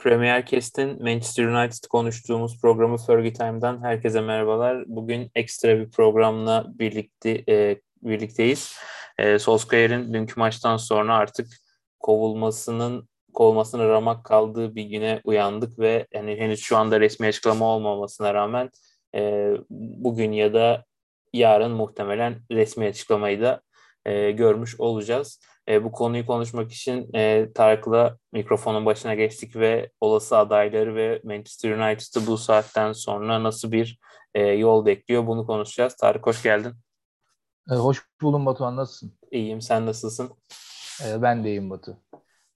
Premier Cast'in Manchester United konuştuğumuz programı Fergie Time'dan herkese merhabalar. Bugün ekstra bir programla birlikte e, birlikteyiz. E, Solskjaer'in dünkü maçtan sonra artık kovulmasının kovulmasına ramak kaldığı bir güne uyandık ve yani henüz şu anda resmi açıklama olmamasına rağmen e, bugün ya da yarın muhtemelen resmi açıklamayı da e, görmüş olacağız. E, bu konuyu konuşmak için e, Tarık'la mikrofonun başına geçtik ve olası adayları ve Manchester United'ı bu saatten sonra nasıl bir e, yol bekliyor bunu konuşacağız. Tarık hoş geldin. E, hoş buldum Batuhan nasılsın? İyiyim sen nasılsın? E, ben de iyiyim Batu.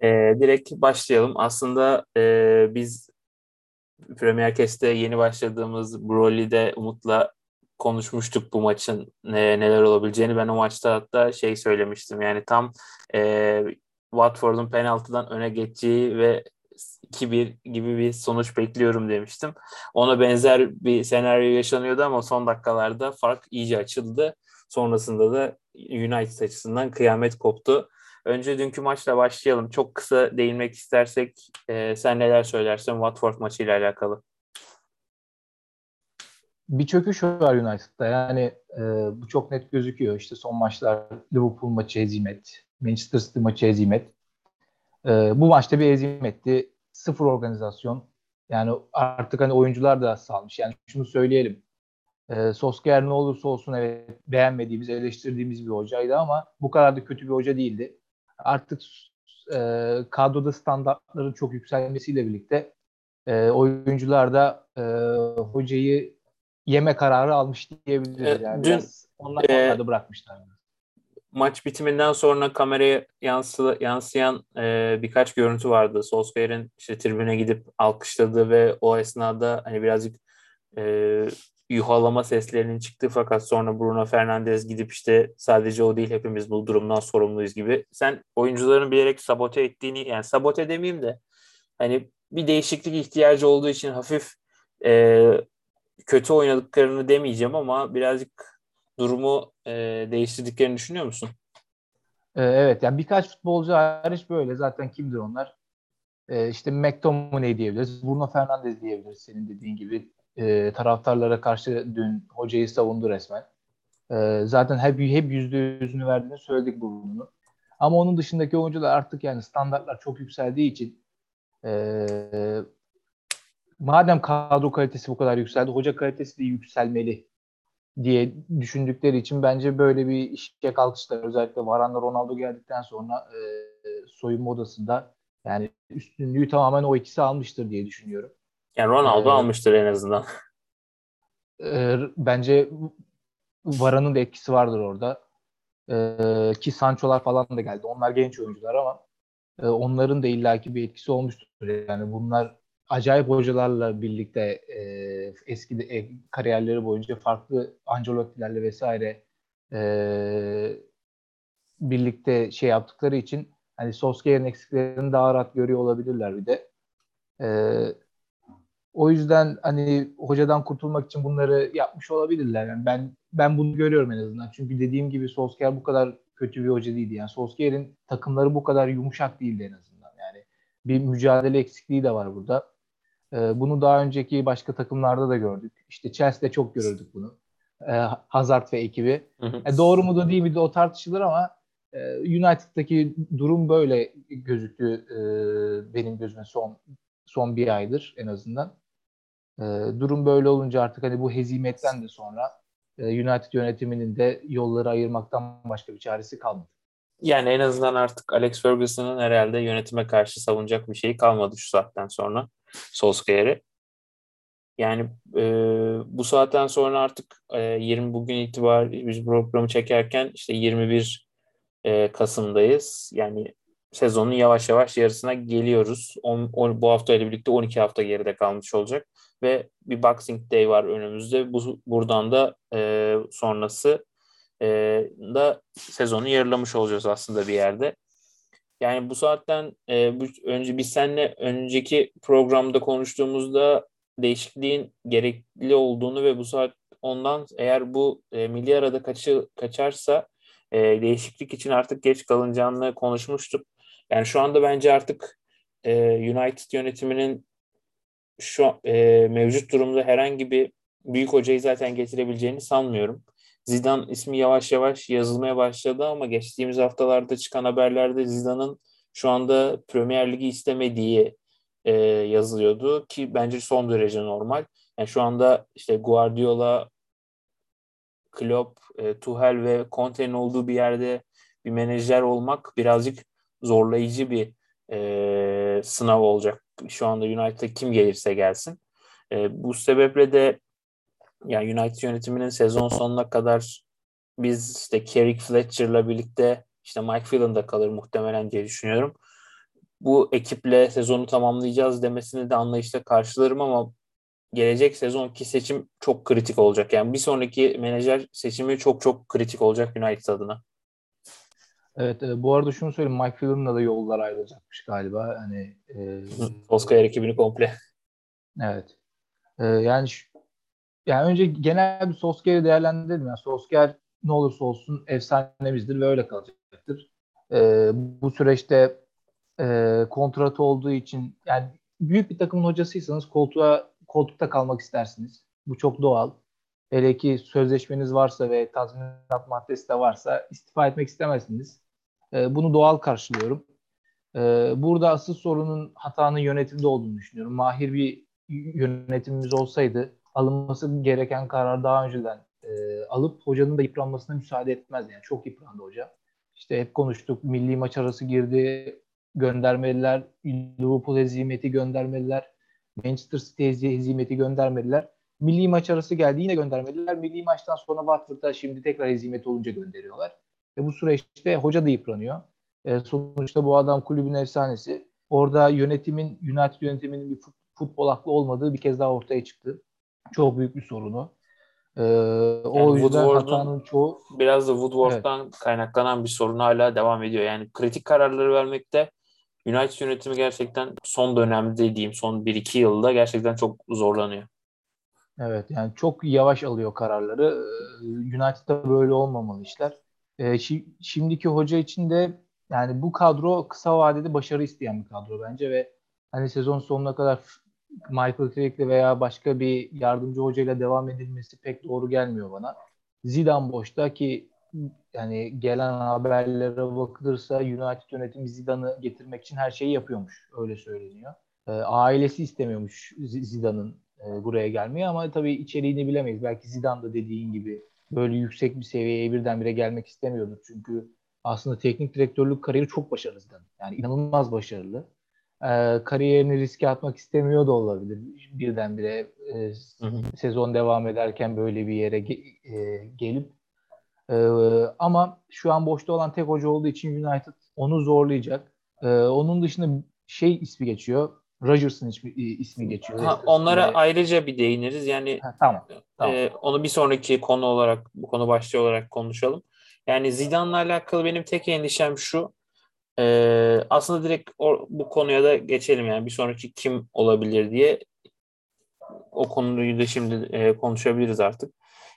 E, direkt başlayalım. Aslında e, biz Premier Cast'te yeni başladığımız Broly'de Umut'la konuşmuştuk bu maçın ne, neler olabileceğini. Ben o maçta hatta şey söylemiştim. Yani tam e, Watford'un penaltıdan öne geçeceği ve 2-1 gibi bir sonuç bekliyorum demiştim. Ona benzer bir senaryo yaşanıyordu ama son dakikalarda fark iyice açıldı. Sonrasında da United açısından kıyamet koptu. Önce dünkü maçla başlayalım. Çok kısa değinmek istersek e, sen neler söylersin Watford maçıyla alakalı? Bir çöküş var United'da. Yani e, bu çok net gözüküyor. İşte son maçlar Liverpool maçı hezimet, Manchester City maçı hezimet. E, bu maçta bir hezimetti. Sıfır organizasyon. Yani artık hani oyuncular da salmış. Yani şunu söyleyelim. E, Solskjaer ne olursa olsun evet beğenmediğimiz, eleştirdiğimiz bir hocaydı ama bu kadar da kötü bir hoca değildi. Artık e, kadroda standartların çok yükselmesiyle birlikte e, oyuncular da e, hocayı yeme kararı almış diyebiliriz. E, yani. Dün, Biraz onlar, e, bırakmışlar. Maç bitiminden sonra kameraya yansılı, yansıyan e, birkaç görüntü vardı. Solskjaer'in işte tribüne gidip alkışladığı ve o esnada hani birazcık e, yuhalama seslerinin çıktığı fakat sonra Bruno Fernandes gidip işte sadece o değil hepimiz bu durumdan sorumluyuz gibi. Sen oyuncuların bilerek sabote ettiğini yani sabote demeyeyim de hani bir değişiklik ihtiyacı olduğu için hafif e, kötü oynadıklarını demeyeceğim ama birazcık durumu e, değiştirdiklerini düşünüyor musun? Ee, evet yani birkaç futbolcu hariç böyle zaten kimdir onlar? Ee, işte McTominay diyebiliriz. Bruno Fernandes diyebiliriz senin dediğin gibi. Ee, taraftarlara karşı dün hocayı savundu resmen. Ee, zaten hep, hep yüzde yüzünü verdiğini söyledik Bruno'nun. Ama onun dışındaki oyuncular artık yani standartlar çok yükseldiği için e, madem kadro kalitesi bu kadar yükseldi, hoca kalitesi de yükselmeli diye düşündükleri için bence böyle bir işe kalkışlar özellikle Varane Ronaldo geldikten sonra e, soyunma odasında yani üstünlüğü tamamen o ikisi almıştır diye düşünüyorum. Yani Ronaldo ee, almıştır en azından. E, bence Varan'ın da etkisi vardır orada. E, ki Sancho'lar falan da geldi. Onlar genç oyuncular ama e, onların da illaki bir etkisi olmuştur. Yani bunlar acayip hocalarla birlikte e, eski de, e, kariyerleri boyunca farklı Ancelotti'lerle vesaire e, birlikte şey yaptıkları için hani Solskjaer'in eksiklerini daha rahat görüyor olabilirler bir de. E, o yüzden hani hocadan kurtulmak için bunları yapmış olabilirler. Yani ben ben bunu görüyorum en azından. Çünkü dediğim gibi Solskjaer bu kadar kötü bir hoca değildi. Yani Solskjaer'in takımları bu kadar yumuşak değildi en azından. Yani bir mücadele eksikliği de var burada. E, bunu daha önceki başka takımlarda da gördük. İşte Chelsea'de çok görürdük bunu. E, Hazard ve ekibi. Hı hı. E, doğru mu da değil mi de o tartışılır ama e, United'daki durum böyle gözüktü e, benim gözüme son son bir aydır en azından. E, durum böyle olunca artık hani bu hezimetten de sonra e, United yönetiminin de yolları ayırmaktan başka bir çaresi kalmadı. Yani en azından artık Alex Ferguson'ın herhalde yönetime karşı savunacak bir şey kalmadı şu saatten sonra. Solskjaer'i. Yani e, bu saatten sonra artık e, 20 bugün itibariyle biz programı çekerken işte 21 e, Kasım'dayız. Yani sezonun yavaş yavaş yarısına geliyoruz. On, on, bu hafta ile birlikte 12 hafta geride kalmış olacak ve bir Boxing Day var önümüzde. Bu buradan da e, sonrası e, da sezonu yarılamış olacağız aslında bir yerde. Yani bu saatten e, bu, önce biz seninle önceki programda konuştuğumuzda değişikliğin gerekli olduğunu ve bu saat ondan eğer bu e, milli arada kaçı, kaçarsa e, değişiklik için artık geç kalınacağını konuşmuştuk. Yani şu anda bence artık e, United yönetiminin şu e, mevcut durumda herhangi bir büyük hocayı zaten getirebileceğini sanmıyorum. Zidane ismi yavaş yavaş yazılmaya başladı ama geçtiğimiz haftalarda çıkan haberlerde Zidane'ın şu anda Premier Ligi istemediği e, yazılıyordu ki bence son derece normal. Yani şu anda işte Guardiola, Klopp, e, Tuchel ve Conte'nin olduğu bir yerde bir menajer olmak birazcık zorlayıcı bir e, sınav olacak. Şu anda United'a kim gelirse gelsin. E, bu sebeple de yani United yönetiminin sezon sonuna kadar biz işte Carrick Fletcher'la birlikte işte Mike Phelan da kalır muhtemelen diye düşünüyorum. Bu ekiple sezonu tamamlayacağız demesini de anlayışla karşılarım ama gelecek sezonki seçim çok kritik olacak. Yani bir sonraki menajer seçimi çok çok kritik olacak United adına. Evet, e, bu arada şunu söyleyeyim. Mike Phelan'la da yollar ayrılacakmış galiba. Hani e, Oscar ekibini komple. Evet. E, yani şu, yani önce genel bir Solskjaer'i değerlendirelim. Yani Solskjaer ne olursa olsun efsanemizdir ve öyle kalacaktır. E, bu süreçte e, kontratı olduğu için yani büyük bir takımın hocasıysanız koltuğa koltukta kalmak istersiniz. Bu çok doğal. Hele ki sözleşmeniz varsa ve tazminat maddesi de varsa istifa etmek istemezsiniz. E, bunu doğal karşılıyorum. E, burada asıl sorunun hatanın yönetimde olduğunu düşünüyorum. Mahir bir yönetimimiz olsaydı alınması gereken karar daha önceden e, alıp hocanın da yıpranmasına müsaade etmez. Yani çok yıprandı hoca. İşte hep konuştuk. Milli maç arası girdi. Göndermeliler. Liverpool hezimeti göndermeliler. Manchester City hezimeti göndermediler. Milli maç arası geldi yine göndermediler. Milli maçtan sonra Watford'a şimdi tekrar hezimet olunca gönderiyorlar. Ve bu süreçte hoca da yıpranıyor. E, sonuçta bu adam kulübün efsanesi. Orada yönetimin, United yönetiminin bir futbol aklı olmadığı bir kez daha ortaya çıktı. Çok büyük bir sorunu. Ee, o yani yüzden hatanın çoğu biraz da Woodward'dan evet. kaynaklanan bir sorun hala devam ediyor. Yani kritik kararları vermekte United yönetimi gerçekten son dönemde dediğim son 1-2 yılda gerçekten çok zorlanıyor. Evet yani çok yavaş alıyor kararları. Ee, United'da böyle olmamalı işler. Ee, şimdiki hoca için de yani bu kadro kısa vadede başarı isteyen bir kadro bence ve hani sezon sonuna kadar Michael Carrick'le veya başka bir yardımcı hocayla devam edilmesi pek doğru gelmiyor bana. Zidane boşta ki yani gelen haberlere bakılırsa United yönetimi Zidane'ı getirmek için her şeyi yapıyormuş. Öyle söyleniyor. E, ailesi istemiyormuş Zidane'ın e, buraya gelmeyi ama tabii içeriğini bilemeyiz. Belki Zidane da dediğin gibi böyle yüksek bir seviyeye birdenbire gelmek istemiyordur. Çünkü aslında teknik direktörlük kariyeri çok başarılı Zidane. Yani inanılmaz başarılı. E, kariyerini riske atmak istemiyor da olabilir. Birdenbire e, hı hı. sezon devam ederken böyle bir yere ge- e, gelip ee, ama şu an boşta olan tek hoca olduğu için United onu zorlayacak. Ee, onun dışında şey ismi geçiyor. Rodgers'ın ismi, ismi geçiyor. Ha, onlara ve... ayrıca bir değiniriz. Yani ha, tamam. tamam. E, onu bir sonraki konu olarak, bu konu başlığı olarak konuşalım. Yani Zidane'la alakalı benim tek endişem şu. E, aslında direkt o, bu konuya da geçelim yani bir sonraki kim olabilir diye. O konuyu da şimdi e, konuşabiliriz artık.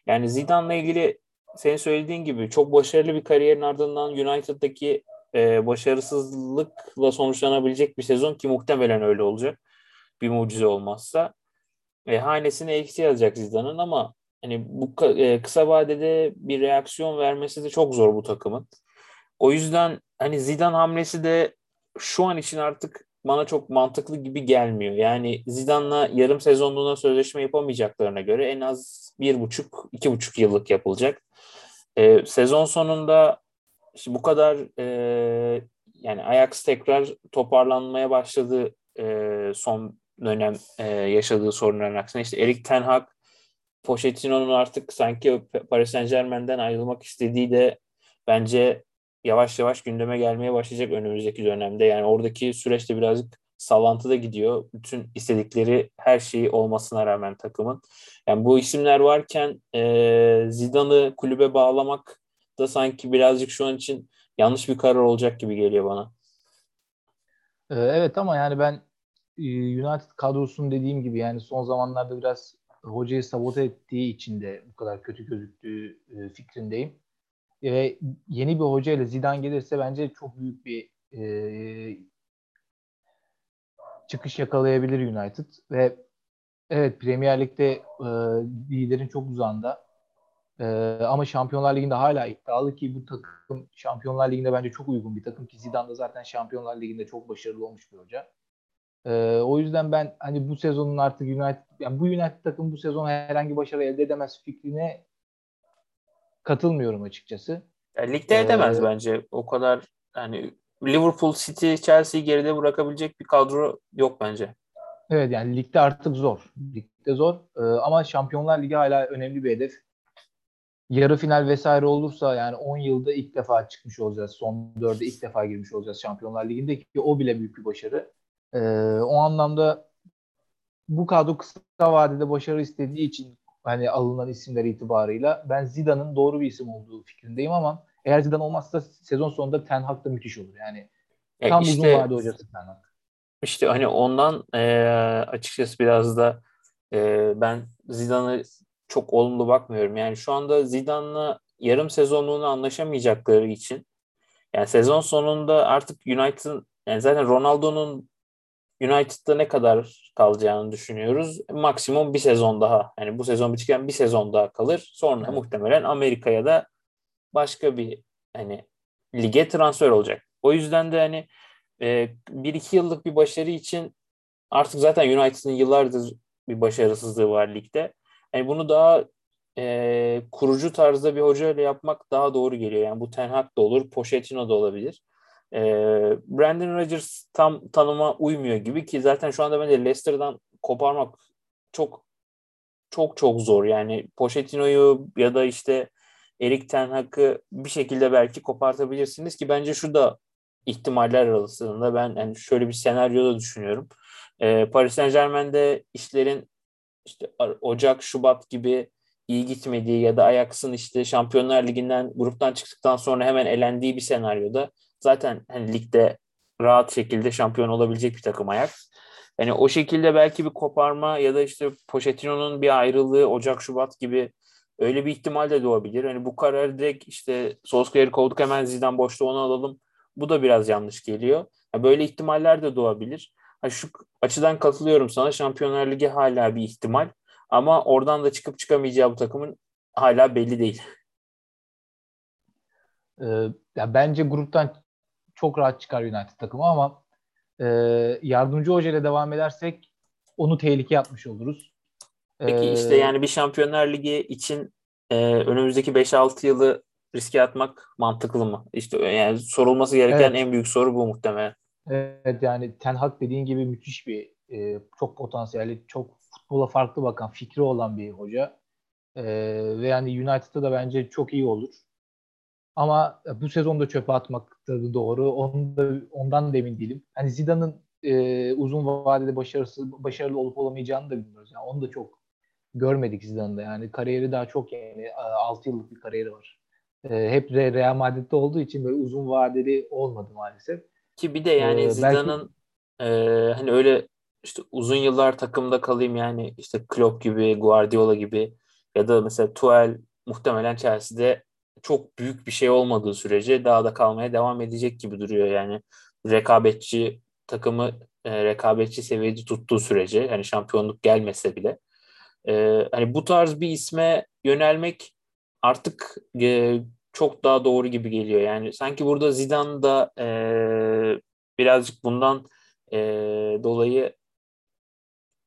Yani Zidane'la ilgili senin söylediğin gibi çok başarılı bir kariyerin ardından United'daki e, başarısızlıkla sonuçlanabilecek bir sezon ki muhtemelen öyle olacak. Bir mucize olmazsa. E, hanesine eksi yazacak Zidane'ın ama hani bu e, kısa vadede bir reaksiyon vermesi de çok zor bu takımın. O yüzden hani Zidane hamlesi de şu an için artık bana çok mantıklı gibi gelmiyor. Yani Zidane'la yarım sezonluğuna sözleşme yapamayacaklarına göre en az bir buçuk, iki buçuk yıllık yapılacak. E, sezon sonunda işte bu kadar e, yani Ajax tekrar toparlanmaya başladı e, son dönem e, yaşadığı sorunların aksine. İşte Erik Ten Hag Pochettino'nun artık sanki Paris Saint Germain'den ayrılmak istediği de bence yavaş yavaş gündeme gelmeye başlayacak önümüzdeki dönemde. Yani oradaki süreçte birazcık sallantıda gidiyor. Bütün istedikleri her şeyi olmasına rağmen takımın. Yani bu isimler varken e, Zidane'ı kulübe bağlamak da sanki birazcık şu an için yanlış bir karar olacak gibi geliyor bana. Ee, evet ama yani ben e, United kadrosunun dediğim gibi yani son zamanlarda biraz hocayı sabote ettiği için de bu kadar kötü gözüktüğü e, fikrindeyim. Ve yeni bir hoca ile Zidane gelirse bence çok büyük bir e, çıkış yakalayabilir United ve evet Premier Lig'de e, liderin çok uzağında e, ama Şampiyonlar Ligi'nde hala iddialı ki bu takım Şampiyonlar Ligi'nde bence çok uygun bir takım ki Zidane da zaten Şampiyonlar Ligi'nde çok başarılı olmuş bir hoca. E, o yüzden ben hani bu sezonun artık United yani bu United takım bu sezon herhangi başarı elde edemez fikrine katılmıyorum açıkçası. Ya, ligde edemez ee, bence. O kadar yani Liverpool, City, Chelsea'yi geride bırakabilecek bir kadro yok bence. Evet yani ligde artık zor. Ligde zor. Ee, ama Şampiyonlar Ligi hala önemli bir hedef. Yarı final vesaire olursa yani 10 yılda ilk defa çıkmış olacağız. Son dörde ilk defa girmiş olacağız Şampiyonlar Ligi'nde ki o bile büyük bir başarı. Ee, o anlamda bu kadro kısa vadede başarı istediği için hani alınan isimler itibarıyla ben Zidane'ın doğru bir isim olduğu fikrindeyim ama eğer Zidane olmazsa sezon sonunda Ten Hag da müthiş olur. Yani ya tam işte, uzun vade hocası Ten Hag. İşte hani ondan e, açıkçası biraz da e, ben Zidane'ı çok olumlu bakmıyorum. Yani şu anda Zidane'la yarım sezonluğunu anlaşamayacakları için yani sezon sonunda artık United'ın yani zaten Ronaldo'nun United'da ne kadar kalacağını düşünüyoruz. Maksimum bir sezon daha. Yani bu sezon bitken bir sezon daha kalır. Sonra evet. muhtemelen Amerika'ya da başka bir hani lige transfer olacak. O yüzden de hani e, bir iki yıllık bir başarı için artık zaten United'ın yıllardır bir başarısızlığı var ligde. Yani bunu daha e, kurucu tarzda bir hoca ile yapmak daha doğru geliyor. Yani bu Ten Hag da olur, Pochettino da olabilir. E, Brandon Rodgers tam tanıma uymuyor gibi ki zaten şu anda bence Leicester'dan koparmak çok çok çok zor. Yani Pochettino'yu ya da işte Erik Ten Hag'ı bir şekilde belki kopartabilirsiniz ki bence şu da ihtimaller arasında ben yani şöyle bir senaryo da düşünüyorum. E, Paris Saint Germain'de işlerin işte Ocak, Şubat gibi iyi gitmediği ya da Ajax'ın işte Şampiyonlar Ligi'nden gruptan çıktıktan sonra hemen elendiği bir senaryoda zaten hani ligde rahat şekilde şampiyon olabilecek bir takım Ajax. Yani o şekilde belki bir koparma ya da işte Pochettino'nun bir ayrılığı Ocak Şubat gibi öyle bir ihtimal de doğabilir. Hani bu karar direkt işte Solskjaer'i kovduk hemen Zidane boşta onu alalım. Bu da biraz yanlış geliyor. Yani böyle ihtimaller de doğabilir. Ha şu açıdan katılıyorum sana. Şampiyonlar Ligi hala bir ihtimal. Ama oradan da çıkıp çıkamayacağı bu takımın hala belli değil. Ee, ya bence gruptan çok rahat çıkar United takımı ama e, yardımcı hoca ile devam edersek onu tehlikeye atmış oluruz. Peki ee, işte yani bir Şampiyonlar Ligi için e, önümüzdeki 5-6 yılı riske atmak mantıklı mı? İşte yani sorulması gereken evet. en büyük soru bu muhtemelen. Evet yani Ten Hag dediğin gibi müthiş bir e, çok potansiyelli, çok futbola farklı bakan, fikri olan bir hoca. E, ve yani United'da da bence çok iyi olur. Ama bu sezonda çöpe atmak da doğru. Onu da, ondan da emin değilim. Hani Zidane'ın e, uzun vadede başarısız, başarılı olup olamayacağını da bilmiyoruz. Yani onu da çok görmedik Zidane'da. Yani kariyeri daha çok yani 6 yıllık bir kariyeri var. E, hep Real Madrid'de olduğu için böyle uzun vadeli olmadı maalesef. Ki bir de yani ee, Zidane'ın belki... e, hani öyle işte uzun yıllar takımda kalayım yani işte Klopp gibi, Guardiola gibi ya da mesela Tuchel muhtemelen Chelsea'de çok büyük bir şey olmadığı sürece daha da kalmaya devam edecek gibi duruyor yani rekabetçi takımı e, rekabetçi seviyede tuttuğu sürece yani şampiyonluk gelmese bile e, hani bu tarz bir isme yönelmek artık e, çok daha doğru gibi geliyor. Yani sanki burada Zidane da e, birazcık bundan e, dolayı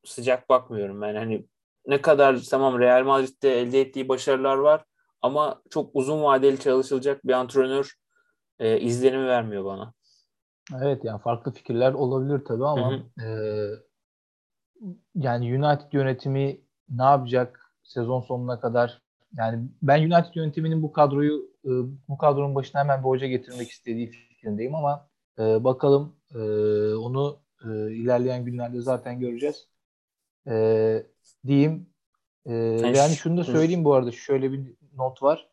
sıcak bakmıyorum. Ben hani ne kadar tamam Real Madrid'de elde ettiği başarılar var ama çok uzun vadeli çalışılacak bir antrenör e, izlenimi vermiyor bana. Evet yani farklı fikirler olabilir tabii ama hı hı. E, yani United yönetimi ne yapacak sezon sonuna kadar yani ben United yönetiminin bu kadroyu e, bu kadronun başına hemen bir hoca getirmek istediği fikrindeyim ama e, bakalım e, onu e, ilerleyen günlerde zaten göreceğiz. E, diyeyim. E, yani şunu da söyleyeyim bu arada şöyle bir not var.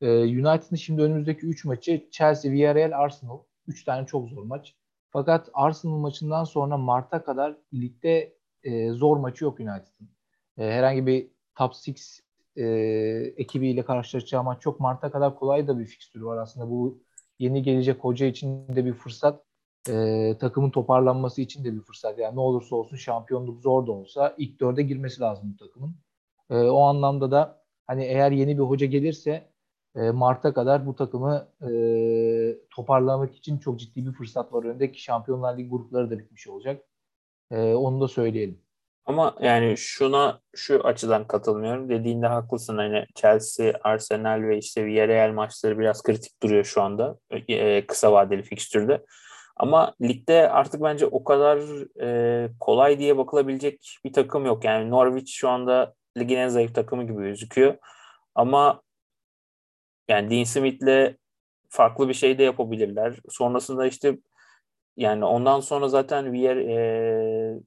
E, United'ın şimdi önümüzdeki 3 maçı Chelsea, Villarreal, Arsenal. 3 tane çok zor maç. Fakat Arsenal maçından sonra Mart'a kadar ligde e, zor maçı yok United'ın. E, herhangi bir top 6 e, ekibiyle karşılaşacağı maç çok Mart'a kadar kolay da bir fikstürü var aslında. Bu yeni gelecek hoca için de bir fırsat. e, takımın toparlanması için de bir fırsat. Yani ne olursa olsun şampiyonluk zor da olsa ilk dörde girmesi lazım bu takımın. E, o anlamda da hani eğer yeni bir hoca gelirse e, Mart'a kadar bu takımı e, toparlamak için çok ciddi bir fırsat var önünde ki Şampiyonlar Ligi grupları da bitmiş olacak. E, onu da söyleyelim. Ama yani şuna şu açıdan katılmıyorum. Dediğinde haklısın. Hani Chelsea, Arsenal ve işte Villarreal maçları biraz kritik duruyor şu anda. E, kısa vadeli fikstürde. Ama ligde artık bence o kadar e, kolay diye bakılabilecek bir takım yok. Yani Norwich şu anda ligin en zayıf takımı gibi gözüküyor. Ama yani Dean Smith'le farklı bir şey de yapabilirler. Sonrasında işte yani ondan sonra zaten Vier, e,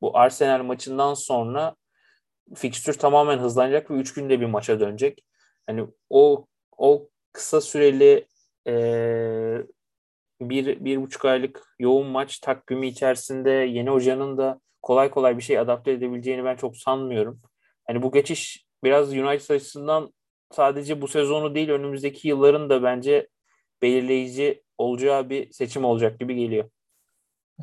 bu Arsenal maçından sonra fikstür tamamen hızlanacak ve 3 günde bir maça dönecek. Hani o o kısa süreli e, bir, bir buçuk aylık yoğun maç takvimi içerisinde yeni hocanın da kolay kolay bir şey adapte edebileceğini ben çok sanmıyorum. Hani bu geçiş biraz United açısından sadece bu sezonu değil önümüzdeki yılların da bence belirleyici olacağı bir seçim olacak gibi geliyor.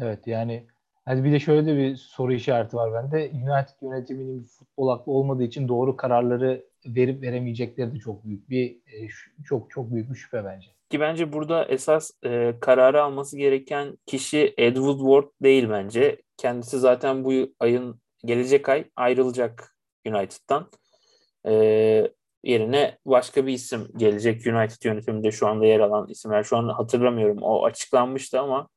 Evet yani Hadi bir de şöyle de bir soru işareti var bende. United yönetiminin futbol aklı olmadığı için doğru kararları verip veremeyecekleri de çok büyük bir e, çok çok büyük bir şüphe bence. Ki bence burada esas e, kararı alması gereken kişi Ed Woodward değil bence. Kendisi zaten bu ayın gelecek ay ayrılacak United'dan. E, yerine başka bir isim gelecek United yönetiminde şu anda yer alan isimler. Şu an hatırlamıyorum. O açıklanmıştı ama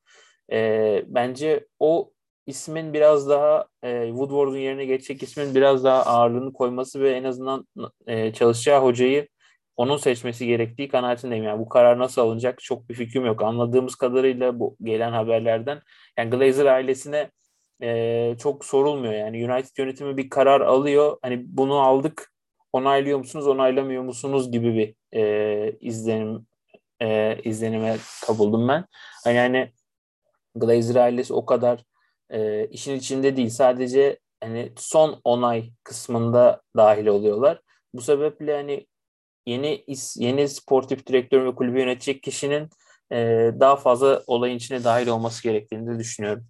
e, bence o ismin biraz daha e, Woodward'un yerine geçecek ismin biraz daha ağırlığını koyması ve en azından e, çalışacağı hocayı onun seçmesi gerektiği kanaatindeyim. Yani bu karar nasıl alınacak çok bir fikrim yok. Anladığımız kadarıyla bu gelen haberlerden yani Glazer ailesine e, çok sorulmuyor. Yani United yönetimi bir karar alıyor. Hani bunu aldık onaylıyor musunuz onaylamıyor musunuz gibi bir e, izlenim e, izlenime kabuldum ben. Hani yani Glazer ailesi o kadar e, işin içinde değil. Sadece hani son onay kısmında dahil oluyorlar. Bu sebeple hani yeni yeni sportif direktör ve kulübü yönetecek kişinin e, daha fazla olayın içine dahil olması gerektiğini de düşünüyorum.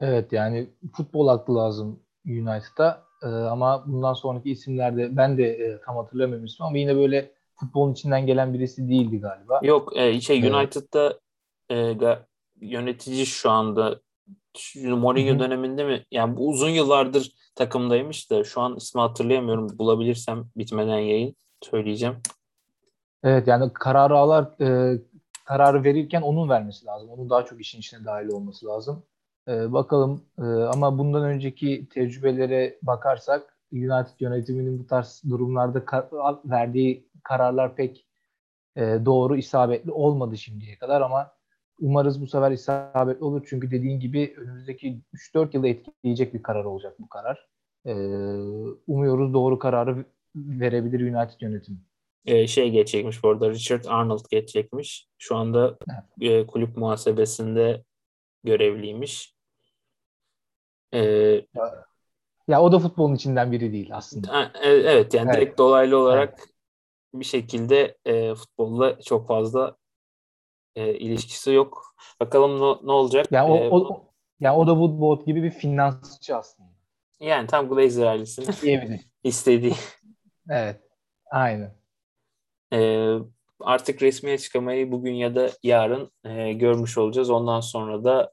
Evet yani futbol aklı lazım United'a ee, ama bundan sonraki isimlerde ben de e, tam hatırlamıyorum ismi ama yine böyle futbolun içinden gelen birisi değildi galiba. Yok e, şey United'da e, yönetici şu anda Mourinho Hı-hı. döneminde mi? Yani bu uzun yıllardır takımdaymış da şu an ismi hatırlayamıyorum. Bulabilirsem bitmeden yayın söyleyeceğim. Evet yani kararı alar e, kararı verirken onun vermesi lazım. Onun daha çok işin içine dahil olması lazım. E, bakalım e, ama bundan önceki tecrübelere bakarsak United yönetiminin bu tarz durumlarda kar- verdiği kararlar pek e, doğru, isabetli olmadı şimdiye kadar ama Umarız bu sefer isabetli olur. Çünkü dediğin gibi önümüzdeki 3-4 yılı etkileyecek bir karar olacak bu karar. Ee, umuyoruz doğru kararı verebilir United yönetimi. Ee, şey geçecekmiş bu arada Richard Arnold geçecekmiş. Şu anda evet. e, kulüp muhasebesinde görevliymiş. Ee, ya, ya o da futbolun içinden biri değil aslında. E, evet yani evet. direkt dolaylı olarak evet. bir şekilde e, futbolla çok fazla e, ilişkisi yok. Bakalım no, ne olacak. Yani o, ee, o, yani o da Woodward gibi bir finansçı aslında. Yani tam Glazer ailesinin istediği. Evet. Aynen. Ee, artık resmi açıklamayı bugün ya da yarın e, görmüş olacağız. Ondan sonra da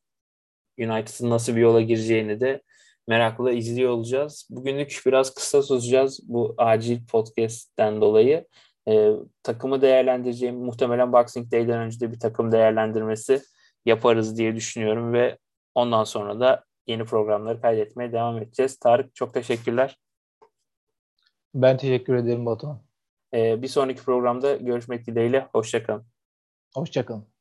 United'ın nasıl bir yola gireceğini de merakla izliyor olacağız. Bugünlük biraz kısa tutacağız bu acil podcast'ten dolayı e, takımı değerlendireceğim muhtemelen Boxing Day'den önce de bir takım değerlendirmesi yaparız diye düşünüyorum ve ondan sonra da yeni programları kaydetmeye devam edeceğiz. Tarık çok teşekkürler. Ben teşekkür ederim Batuhan. Ee, bir sonraki programda görüşmek dileğiyle. Hoşçakalın. Hoşçakalın.